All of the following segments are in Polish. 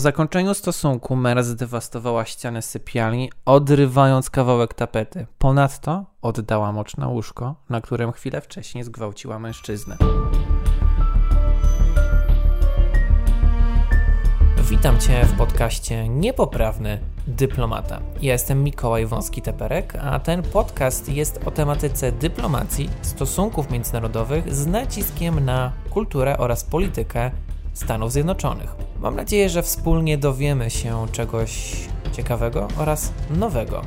Po zakończeniu stosunku Mera zdewastowała ścianę sypialni, odrywając kawałek tapety. Ponadto oddała mocz na łóżko, na którym chwilę wcześniej zgwałciła mężczyznę. Witam Cię w podcaście Niepoprawny Dyplomata. Ja jestem Mikołaj Wąski-Teperek, a ten podcast jest o tematyce dyplomacji, stosunków międzynarodowych z naciskiem na kulturę oraz politykę Stanów Zjednoczonych. Mam nadzieję, że wspólnie dowiemy się czegoś ciekawego oraz nowego.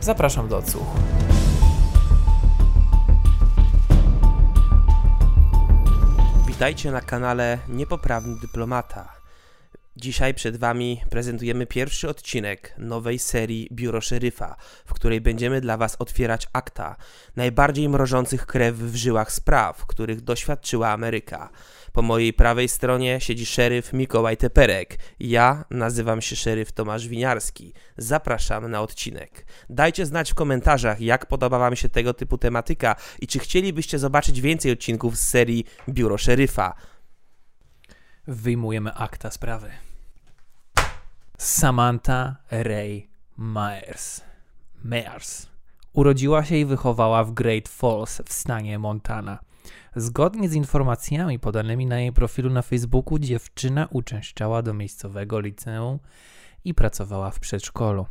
Zapraszam do odsłuchu. Witajcie na kanale Niepoprawny Dyplomata. Dzisiaj przed Wami prezentujemy pierwszy odcinek nowej serii Biuro Szeryfa, w której będziemy dla Was otwierać akta najbardziej mrożących krew w żyłach spraw, których doświadczyła Ameryka. Po mojej prawej stronie siedzi szeryf Mikołaj Teperek. Ja nazywam się szeryf Tomasz Winiarski. Zapraszam na odcinek. Dajcie znać w komentarzach, jak podoba Wam się tego typu tematyka i czy chcielibyście zobaczyć więcej odcinków z serii Biuro Szeryfa. Wyjmujemy akta sprawy. Samantha Ray Myers. Myers. Urodziła się i wychowała w Great Falls w stanie Montana. Zgodnie z informacjami podanymi na jej profilu na Facebooku, dziewczyna uczęszczała do miejscowego liceum i pracowała w przedszkolu.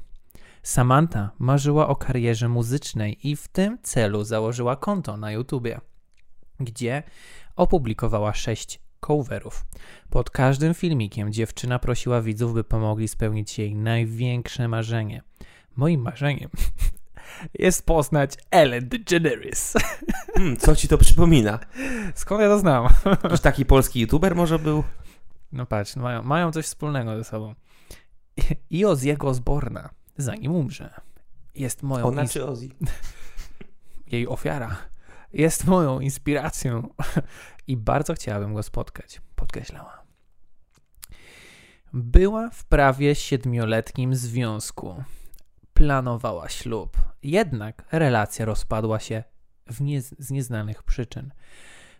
Samantha marzyła o karierze muzycznej i w tym celu założyła konto na YouTubie, gdzie opublikowała sześć coverów. Pod każdym filmikiem dziewczyna prosiła widzów, by pomogli spełnić jej największe marzenie. Moim marzeniem jest poznać Ellen DeGeneres. Hmm, co ci to przypomina? Skąd ja to znam? Jakiś taki polski youtuber może był? No patrz, mają, mają coś wspólnego ze sobą. I Oziego Osborna, zanim umrze, jest moją... Ona czy Ozzy? Jej ofiara jest moją inspiracją i bardzo chciałabym go spotkać, podkreślała. Była w prawie siedmioletnim związku. Planowała ślub, jednak relacja rozpadła się nie, z nieznanych przyczyn.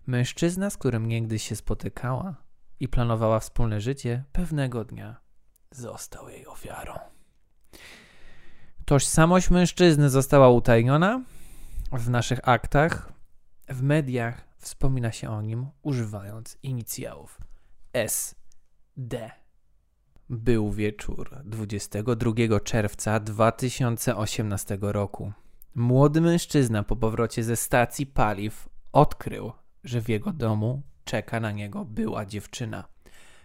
Mężczyzna, z którym niegdyś się spotykała i planowała wspólne życie, pewnego dnia został jej ofiarą. Tożsamość mężczyzny została utajniona w naszych aktach. W mediach wspomina się o nim używając inicjałów S. D. Był wieczór 22 czerwca 2018 roku. Młody mężczyzna po powrocie ze stacji paliw odkrył, że w jego domu czeka na niego była dziewczyna.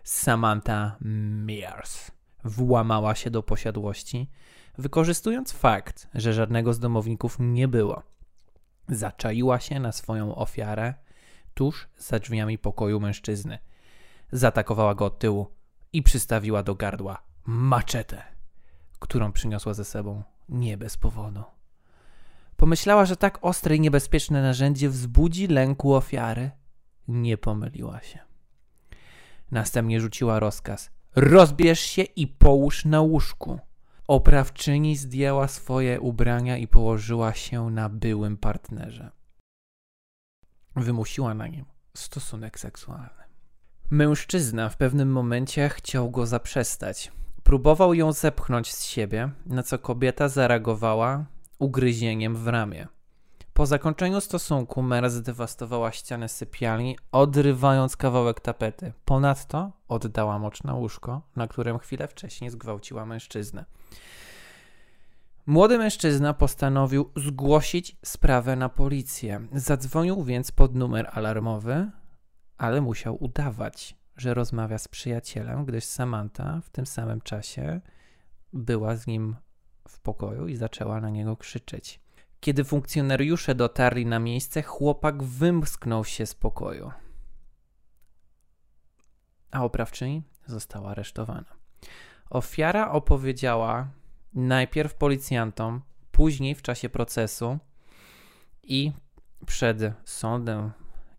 Samantha Mears włamała się do posiadłości, wykorzystując fakt, że żadnego z domowników nie było. Zaczaiła się na swoją ofiarę tuż za drzwiami pokoju mężczyzny. Zaatakowała go od tyłu i przystawiła do gardła maczetę, którą przyniosła ze sobą nie bez powodu. Pomyślała, że tak ostre i niebezpieczne narzędzie wzbudzi lęku ofiary. Nie pomyliła się. Następnie rzuciła rozkaz: Rozbierz się i połóż na łóżku. Oprawczyni zdjęła swoje ubrania i położyła się na byłym partnerze. Wymusiła na nim stosunek seksualny. Mężczyzna w pewnym momencie chciał go zaprzestać. Próbował ją zepchnąć z siebie, na co kobieta zareagowała ugryzieniem w ramię. Po zakończeniu stosunku Mera zdewastowała ścianę sypialni, odrywając kawałek tapety. Ponadto oddała mocz na łóżko, na którym chwilę wcześniej zgwałciła mężczyznę. Młody mężczyzna postanowił zgłosić sprawę na policję. Zadzwonił więc pod numer alarmowy, ale musiał udawać, że rozmawia z przyjacielem, gdyż Samantha w tym samym czasie była z nim w pokoju i zaczęła na niego krzyczeć. Kiedy funkcjonariusze dotarli na miejsce, chłopak wymsknął się z pokoju, a oprawczyni została aresztowana. Ofiara opowiedziała najpierw policjantom, później w czasie procesu i przed sądem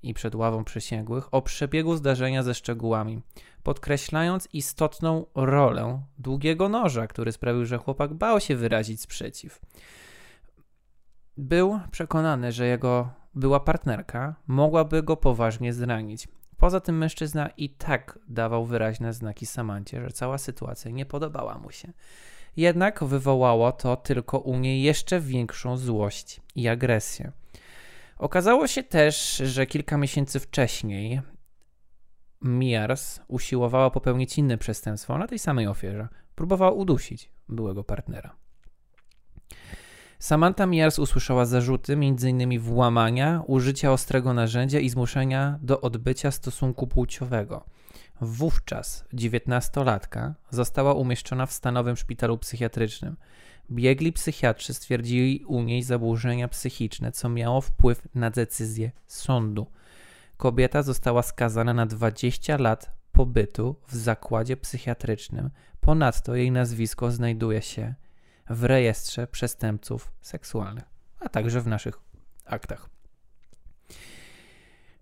i przed ławą przysięgłych o przebiegu zdarzenia ze szczegółami, podkreślając istotną rolę długiego noża, który sprawił, że chłopak bał się wyrazić sprzeciw. Był przekonany, że jego była partnerka mogłaby go poważnie zranić. Poza tym mężczyzna i tak dawał wyraźne znaki Samancie, że cała sytuacja nie podobała mu się. Jednak wywołało to tylko u niej jeszcze większą złość i agresję. Okazało się też, że kilka miesięcy wcześniej Miars usiłowała popełnić inne przestępstwo na tej samej ofierze. Próbowała udusić byłego partnera. Samantha Miars usłyszała zarzuty m.in. włamania, użycia ostrego narzędzia i zmuszenia do odbycia stosunku płciowego. Wówczas dziewiętnastolatka została umieszczona w stanowym szpitalu psychiatrycznym. Biegli psychiatrzy stwierdzili u niej zaburzenia psychiczne, co miało wpływ na decyzję sądu. Kobieta została skazana na 20 lat pobytu w zakładzie psychiatrycznym. Ponadto jej nazwisko znajduje się w rejestrze przestępców seksualnych, a także w naszych aktach.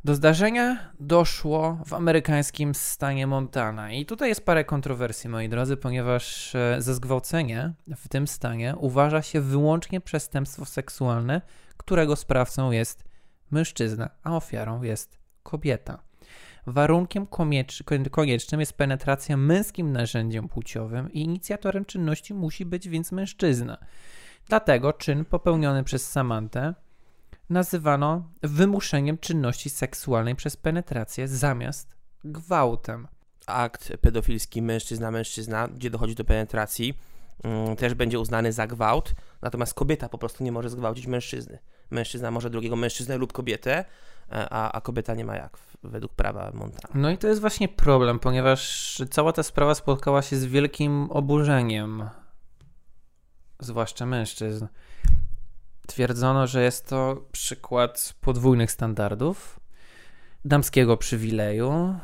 Do zdarzenia doszło w amerykańskim stanie Montana. I tutaj jest parę kontrowersji, moi drodzy, ponieważ e, za zgwałcenie w tym stanie uważa się wyłącznie przestępstwo seksualne, którego sprawcą jest mężczyzna, a ofiarą jest kobieta. Warunkiem koniecznym jest penetracja męskim narzędziem płciowym i inicjatorem czynności musi być więc mężczyzna. Dlatego czyn popełniony przez Samantę nazywano wymuszeniem czynności seksualnej przez penetrację zamiast gwałtem. Akt pedofilski mężczyzna-mężczyzna, gdzie dochodzi do penetracji, mm, też będzie uznany za gwałt, natomiast kobieta po prostu nie może zgwałcić mężczyzny. Mężczyzna może drugiego mężczyznę lub kobietę, a, a kobieta nie ma jak według prawa Montana. No i to jest właśnie problem, ponieważ cała ta sprawa spotkała się z wielkim oburzeniem, zwłaszcza mężczyzn. Twierdzono, że jest to przykład podwójnych standardów, damskiego przywileju,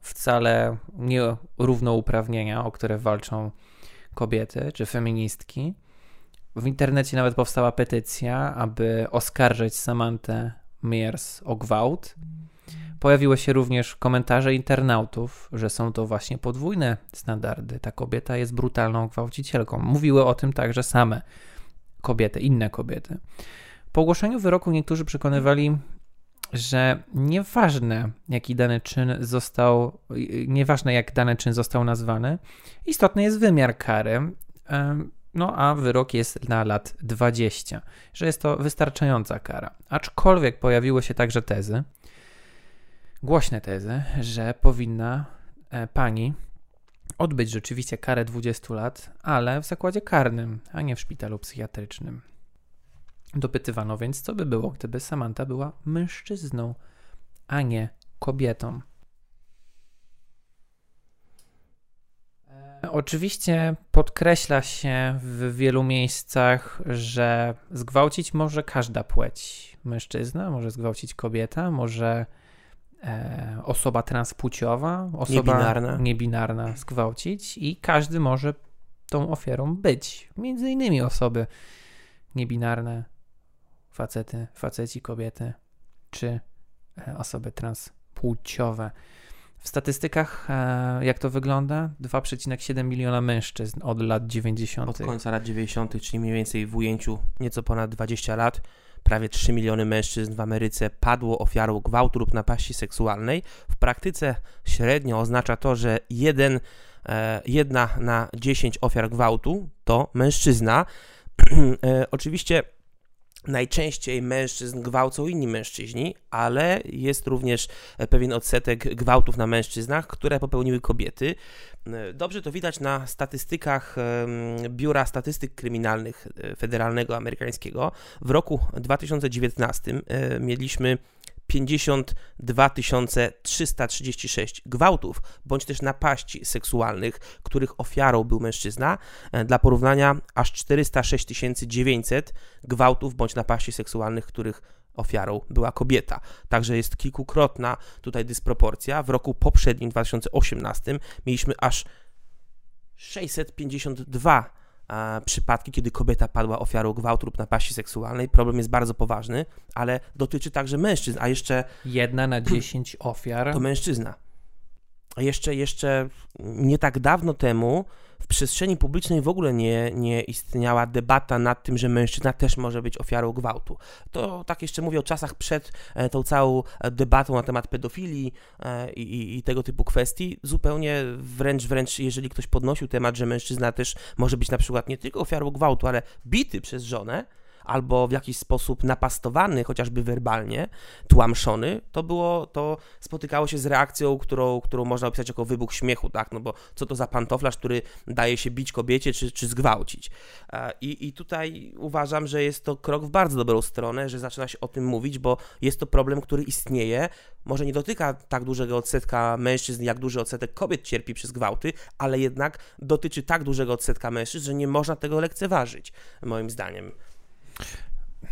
wcale nie równouprawnienia, o które walczą kobiety czy feministki. W internecie nawet powstała petycja, aby oskarżyć Samantę Mears o gwałt. Pojawiły się również komentarze internautów, że są to właśnie podwójne standardy. Ta kobieta jest brutalną gwałcicielką. Mówiły o tym także same kobiety, inne kobiety. Po ogłoszeniu wyroku niektórzy przekonywali, że nieważne jaki dany czyn został, nieważne jak dany czyn został nazwany, istotny jest wymiar kary. No a wyrok jest na lat 20, że jest to wystarczająca kara. Aczkolwiek pojawiły się także tezy, głośne tezy, że powinna e, pani odbyć rzeczywiście karę 20 lat, ale w zakładzie karnym, a nie w szpitalu psychiatrycznym. Dopytywano więc, co by było, gdyby Samantha była mężczyzną, a nie kobietą. Oczywiście podkreśla się w wielu miejscach, że zgwałcić może każda płeć. Mężczyzna może zgwałcić kobieta, może e, osoba transpłciowa, osoba niebinarna. niebinarna zgwałcić i każdy może tą ofiarą być. Między innymi osoby niebinarne, facety, faceci, kobiety, czy e, osoby transpłciowe. W statystykach, e, jak to wygląda? 2,7 miliona mężczyzn od lat 90. Od końca lat 90., czyli mniej więcej w ujęciu nieco ponad 20 lat, prawie 3 miliony mężczyzn w Ameryce padło ofiarą gwałtu lub napaści seksualnej. W praktyce średnio oznacza to, że jeden, e, jedna na 10 ofiar gwałtu to mężczyzna. E, oczywiście Najczęściej mężczyzn gwałcą inni mężczyźni, ale jest również pewien odsetek gwałtów na mężczyznach, które popełniły kobiety. Dobrze to widać na statystykach Biura Statystyk Kryminalnych e, Federalnego Amerykańskiego. W roku 2019 e, mieliśmy 52 336 gwałtów bądź też napaści seksualnych, których ofiarą był mężczyzna. E, dla porównania aż 406 900 gwałtów bądź napaści seksualnych, których ofiarą była kobieta. Także jest kilkukrotna tutaj dysproporcja. W roku poprzednim, 2018, mieliśmy aż 652 przypadki, kiedy kobieta padła ofiarą gwałtu lub napaści seksualnej. Problem jest bardzo poważny, ale dotyczy także mężczyzn, a jeszcze... Jedna na dziesięć ofiar. To mężczyzna. Jeszcze, jeszcze nie tak dawno temu w przestrzeni publicznej w ogóle nie, nie istniała debata nad tym, że mężczyzna też może być ofiarą gwałtu. To tak jeszcze mówię o czasach przed e, tą całą debatą na temat pedofilii e, i, i tego typu kwestii. Zupełnie wręcz, wręcz jeżeli ktoś podnosił temat, że mężczyzna też może być na przykład nie tylko ofiarą gwałtu, ale bity przez żonę, albo w jakiś sposób napastowany, chociażby werbalnie, tłamszony, to było, to spotykało się z reakcją, którą, którą można opisać jako wybuch śmiechu, tak, no bo co to za pantoflarz, który daje się bić kobiecie czy, czy zgwałcić. E, I, I tutaj uważam, że jest to krok w bardzo dobrą stronę, że zaczyna się o tym mówić, bo jest to problem, który istnieje, może nie dotyka tak dużego odsetka mężczyzn, jak duży odsetek kobiet cierpi przez gwałty, ale jednak dotyczy tak dużego odsetka mężczyzn, że nie można tego lekceważyć, moim zdaniem.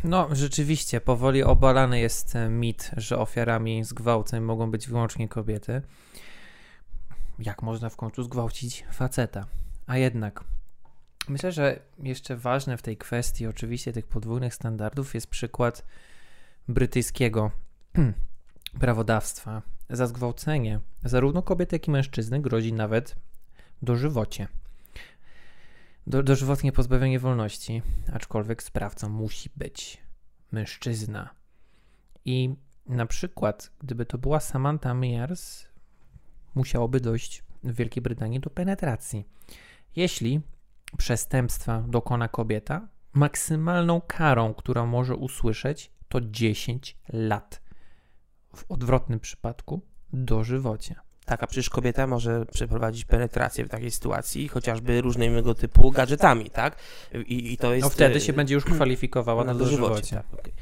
No, rzeczywiście, powoli obalany jest mit, że ofiarami zgwałceń mogą być wyłącznie kobiety. Jak można w końcu zgwałcić faceta? A jednak, myślę, że jeszcze ważne w tej kwestii, oczywiście tych podwójnych standardów, jest przykład brytyjskiego prawodawstwa. Za zgwałcenie zarówno kobiety, jak i mężczyzny grozi nawet dożywocie do, dożywotnie pozbawienie wolności, aczkolwiek sprawcą musi być mężczyzna. I na przykład, gdyby to była Samantha Mears, musiałoby dojść w Wielkiej Brytanii do penetracji. Jeśli przestępstwa dokona kobieta, maksymalną karą, którą może usłyszeć, to 10 lat. W odwrotnym przypadku dożywocie. Tak, a przecież kobieta może przeprowadzić penetrację w takiej sytuacji, chociażby różnego typu gadżetami, tak? I, i to jest... No wtedy się będzie już kwalifikowała na dożywocie. Tak, okay.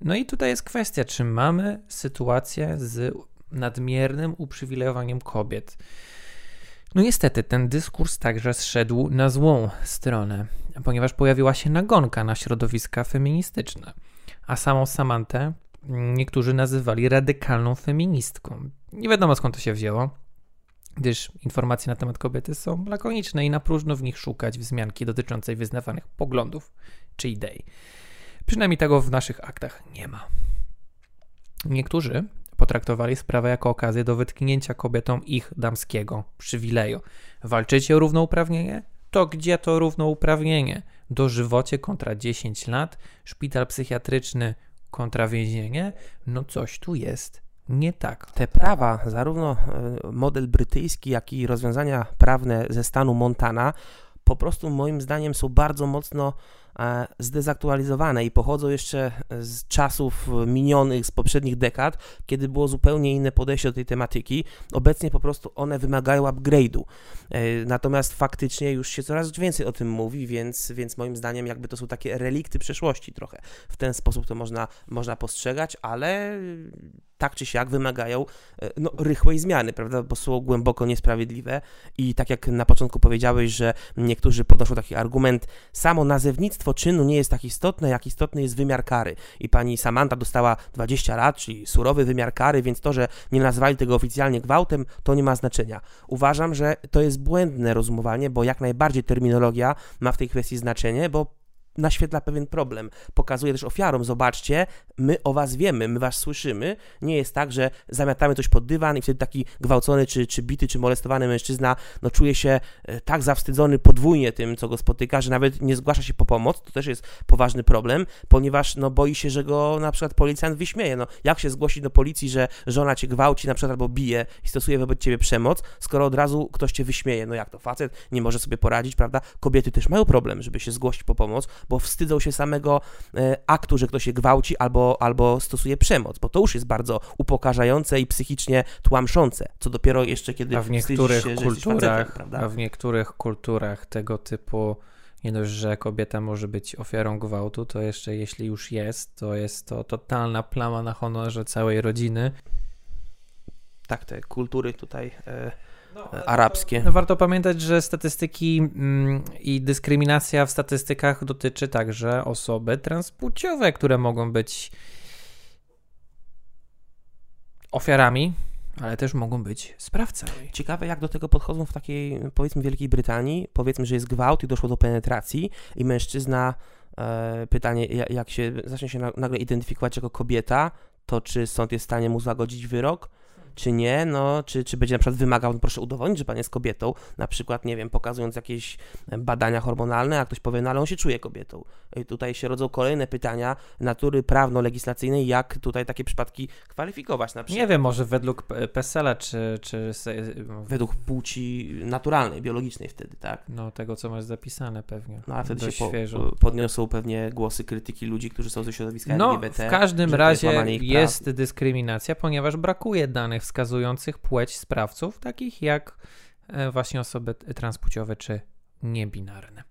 No i tutaj jest kwestia, czy mamy sytuację z nadmiernym uprzywilejowaniem kobiet. No niestety, ten dyskurs także zszedł na złą stronę, ponieważ pojawiła się nagonka na środowiska feministyczne, a samą Samantę niektórzy nazywali radykalną feministką. Nie wiadomo skąd to się wzięło, gdyż informacje na temat kobiety są lakoniczne i na próżno w nich szukać wzmianki dotyczącej wyznawanych poglądów czy idei. Przynajmniej tego w naszych aktach nie ma. Niektórzy potraktowali sprawę jako okazję do wytknięcia kobietom ich damskiego przywileju. Walczycie o równouprawnienie? To gdzie to równouprawnienie? Dożywocie kontra 10 lat, szpital psychiatryczny kontra więzienie? No coś tu jest nie tak. Te prawa, zarówno e, model brytyjski, jak i rozwiązania prawne ze stanu Montana, po prostu moim zdaniem są bardzo mocno zdezaktualizowane i pochodzą jeszcze z czasów minionych, z poprzednich dekad, kiedy było zupełnie inne podejście do tej tematyki. Obecnie po prostu one wymagają upgrade'u. E, natomiast faktycznie już się coraz więcej o tym mówi, więc, więc moim zdaniem jakby to są takie relikty przeszłości trochę. W ten sposób to można, można postrzegać, ale tak czy siak wymagają e, no, rychłej zmiany, prawda, bo są głęboko niesprawiedliwe i tak jak na początku powiedziałeś, że niektórzy podnoszą taki argument, samo nazewnictwo czynu nie jest tak istotne, jak istotny jest wymiar kary i pani Samantha dostała 20 lat, czyli surowy wymiar kary, więc to, że nie nazwali tego oficjalnie gwałtem, to nie ma znaczenia. Uważam, że to jest błędne rozumowanie, bo jak najbardziej terminologia ma w tej kwestii znaczenie, bo naświetla pewien problem. Pokazuje też ofiarom, zobaczcie, my o was wiemy, my was słyszymy. Nie jest tak, że zamiatamy coś pod dywan i wtedy taki gwałcony, czy, czy bity, czy molestowany mężczyzna no, czuje się e, tak zawstydzony podwójnie tym, co go spotyka, że nawet nie zgłasza się po pomoc. To też jest poważny problem, ponieważ no, boi się, że go na przykład policjant wyśmieje. No, jak się zgłosić do policji, że żona cię gwałci na przykład albo bije i stosuje wobec ciebie przemoc, skoro od razu ktoś cię wyśmieje? No jak to facet nie może sobie poradzić, prawda? Kobiety też mają problem, żeby się zgłosić po pomoc, bo wstydzą się samego e, aktu, że ktoś się gwałci albo, albo stosuje przemoc, bo to już jest bardzo upokarzające i psychicznie tłamszące, co dopiero jeszcze kiedy a w niektórych się, kulturach, facetem, A w niektórych kulturach tego typu nie dość, że kobieta może być ofiarą gwałtu, to jeszcze jeśli już jest, to jest to totalna plama na honorze całej rodziny. Tak, te kultury tutaj... E, arabskie. No, warto pamiętać, że statystyki mm, i dyskryminacja w statystykach dotyczy także osoby transpłciowe, które mogą być ofiarami, ale też mogą być sprawcami. Ciekawe, jak do tego podchodzą w takiej, powiedzmy, Wielkiej Brytanii. Powiedzmy, że jest gwałt i doszło do penetracji, i mężczyzna, e, pytanie, jak się zacznie się nagle identyfikować jako kobieta, to czy sąd jest w stanie mu złagodzić wyrok? Czy nie, no, czy, czy będzie na przykład wymagał, no proszę udowodnić, że pan jest kobietą, na przykład, nie wiem, pokazując jakieś badania hormonalne, a ktoś powie, no ale on się czuje kobietą. I tutaj się rodzą kolejne pytania natury prawno-legislacyjnej, jak tutaj takie przypadki kwalifikować na przykład. Nie wiem, może według PESEL-a, czy, czy... Według płci naturalnej, biologicznej wtedy, tak? No, tego, co masz zapisane pewnie. No, a wtedy się po, podniosą pewnie głosy krytyki ludzi, którzy są ze środowiska no, LGBT. w każdym razie jest, jest dyskryminacja, ponieważ brakuje danych wskazujących płeć sprawców, takich jak e, właśnie osoby transpłciowe czy niebinarne.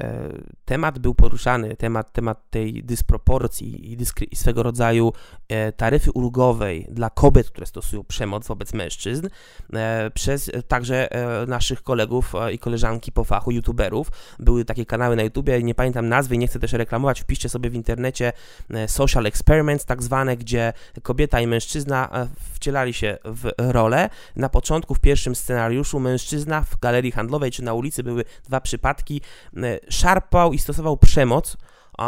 E, temat był poruszany, temat, temat tej dysproporcji i, dyskry, i swego rodzaju e, taryfy ulgowej dla kobiet, które stosują przemoc wobec mężczyzn, e, przez także naszych kolegów i koleżanki po fachu, youtuberów. Były takie kanały na YouTubie, nie pamiętam nazwy, nie chcę też reklamować, wpiszcie sobie w internecie social experiments tak zwane, gdzie kobieta i mężczyzna wcielali się w rolę. Na początku w pierwszym scenariuszu mężczyzna w galerii handlowej czy na ulicy były dwa przypadki szarpał i stosował przemoc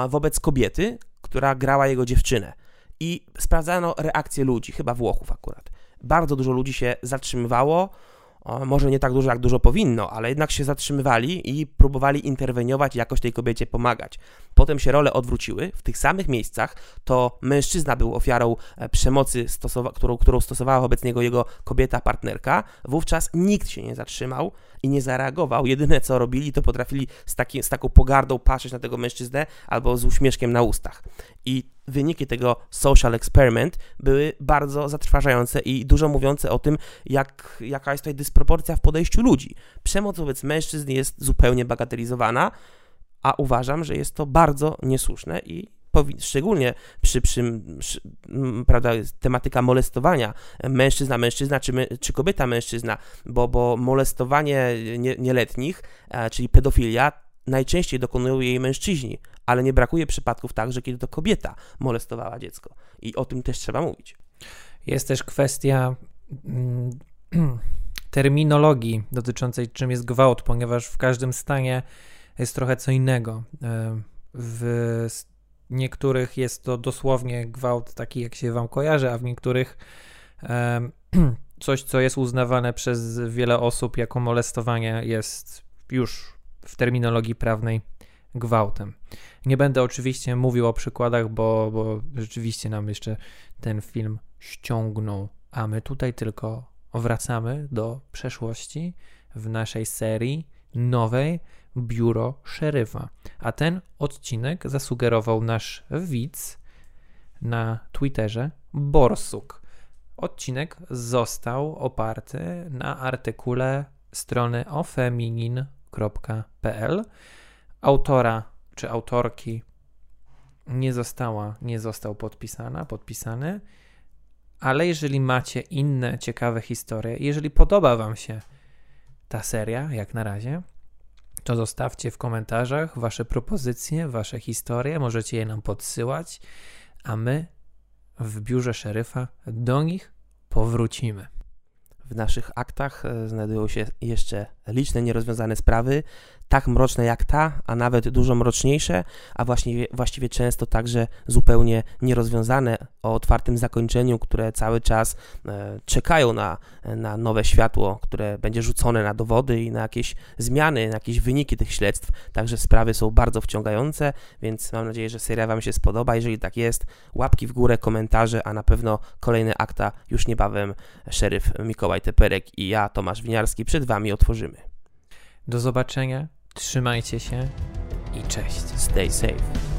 wobec kobiety, która grała jego dziewczynę. I sprawdzano reakcję ludzi, chyba Włochów akurat. Bardzo dużo ludzi się zatrzymywało, może nie tak dużo, jak dużo powinno, ale jednak się zatrzymywali i próbowali interweniować jakoś tej kobiecie pomagać. Potem się role odwróciły. W tych samych miejscach to mężczyzna był ofiarą e, przemocy, którą, którą stosowała wobec niego jego kobieta, partnerka. Wówczas nikt się nie zatrzymał i nie zareagował. Jedyne co robili, to potrafili z, taki, z taką pogardą patrzeć na tego mężczyznę albo z uśmieszkiem na ustach. I wyniki tego social experiment były bardzo zatrważające i dużo mówiące o tym, jak, jaka jest tutaj dysproporcja w podejściu ludzi. Przemoc wobec mężczyzn jest zupełnie bagatelizowana, a uważam, że jest to bardzo niesłuszne i szczególnie przy, przy, przy prawda, tematyka molestowania mężczyzna, mężczyzna, czy, czy kobieta, mężczyzna, bo, bo molestowanie nie, nieletnich, e, czyli pedofilia, najczęściej dokonują jej mężczyźni, ale nie brakuje przypadków także, kiedy to kobieta molestowała dziecko. I o tym też trzeba mówić. Jest też kwestia mm, terminologii dotyczącej czym jest gwałt, ponieważ w każdym stanie jest trochę co innego. E, w niektórych jest to dosłownie gwałt taki, jak się wam kojarzy, a w niektórych e, coś, co jest uznawane przez wiele osób jako molestowanie, jest już w terminologii prawnej gwałtem. Nie będę oczywiście mówił o przykładach, bo, bo rzeczywiście nam jeszcze ten film ściągnął, a my tutaj tylko wracamy do przeszłości w naszej serii nowej Biuro Szeryfa. A ten odcinek zasugerował nasz widz na Twitterze Borsuk. Odcinek został oparty na artykule strony ofeminin.pl. Autora czy autorki nie została, nie został podpisana, podpisany, ale jeżeli macie inne ciekawe historie, jeżeli podoba Wam się ta seria, jak na razie, to zostawcie w komentarzach Wasze propozycje, Wasze historie, możecie je nam podsyłać, a my w biurze szeryfa do nich powrócimy. W naszych aktach e, znajdują się jeszcze liczne nierozwiązane sprawy, tak mroczne jak ta, a nawet dużo mroczniejsze, a właśnie, właściwie często także zupełnie nierozwiązane o otwartym zakończeniu, które cały czas e, czekają na, na nowe światło, które będzie rzucone na dowody i na jakieś zmiany, na jakieś wyniki tych śledztw. Także sprawy są bardzo wciągające, więc mam nadzieję, że seria Wam się spodoba. Jeżeli tak jest, łapki w górę, komentarze, a na pewno kolejne akta już niebawem szeryf Mikołaj Teperek i ja, Tomasz Winiarski, przed Wami otworzymy. Do zobaczenia, trzymajcie się i cześć. Stay safe.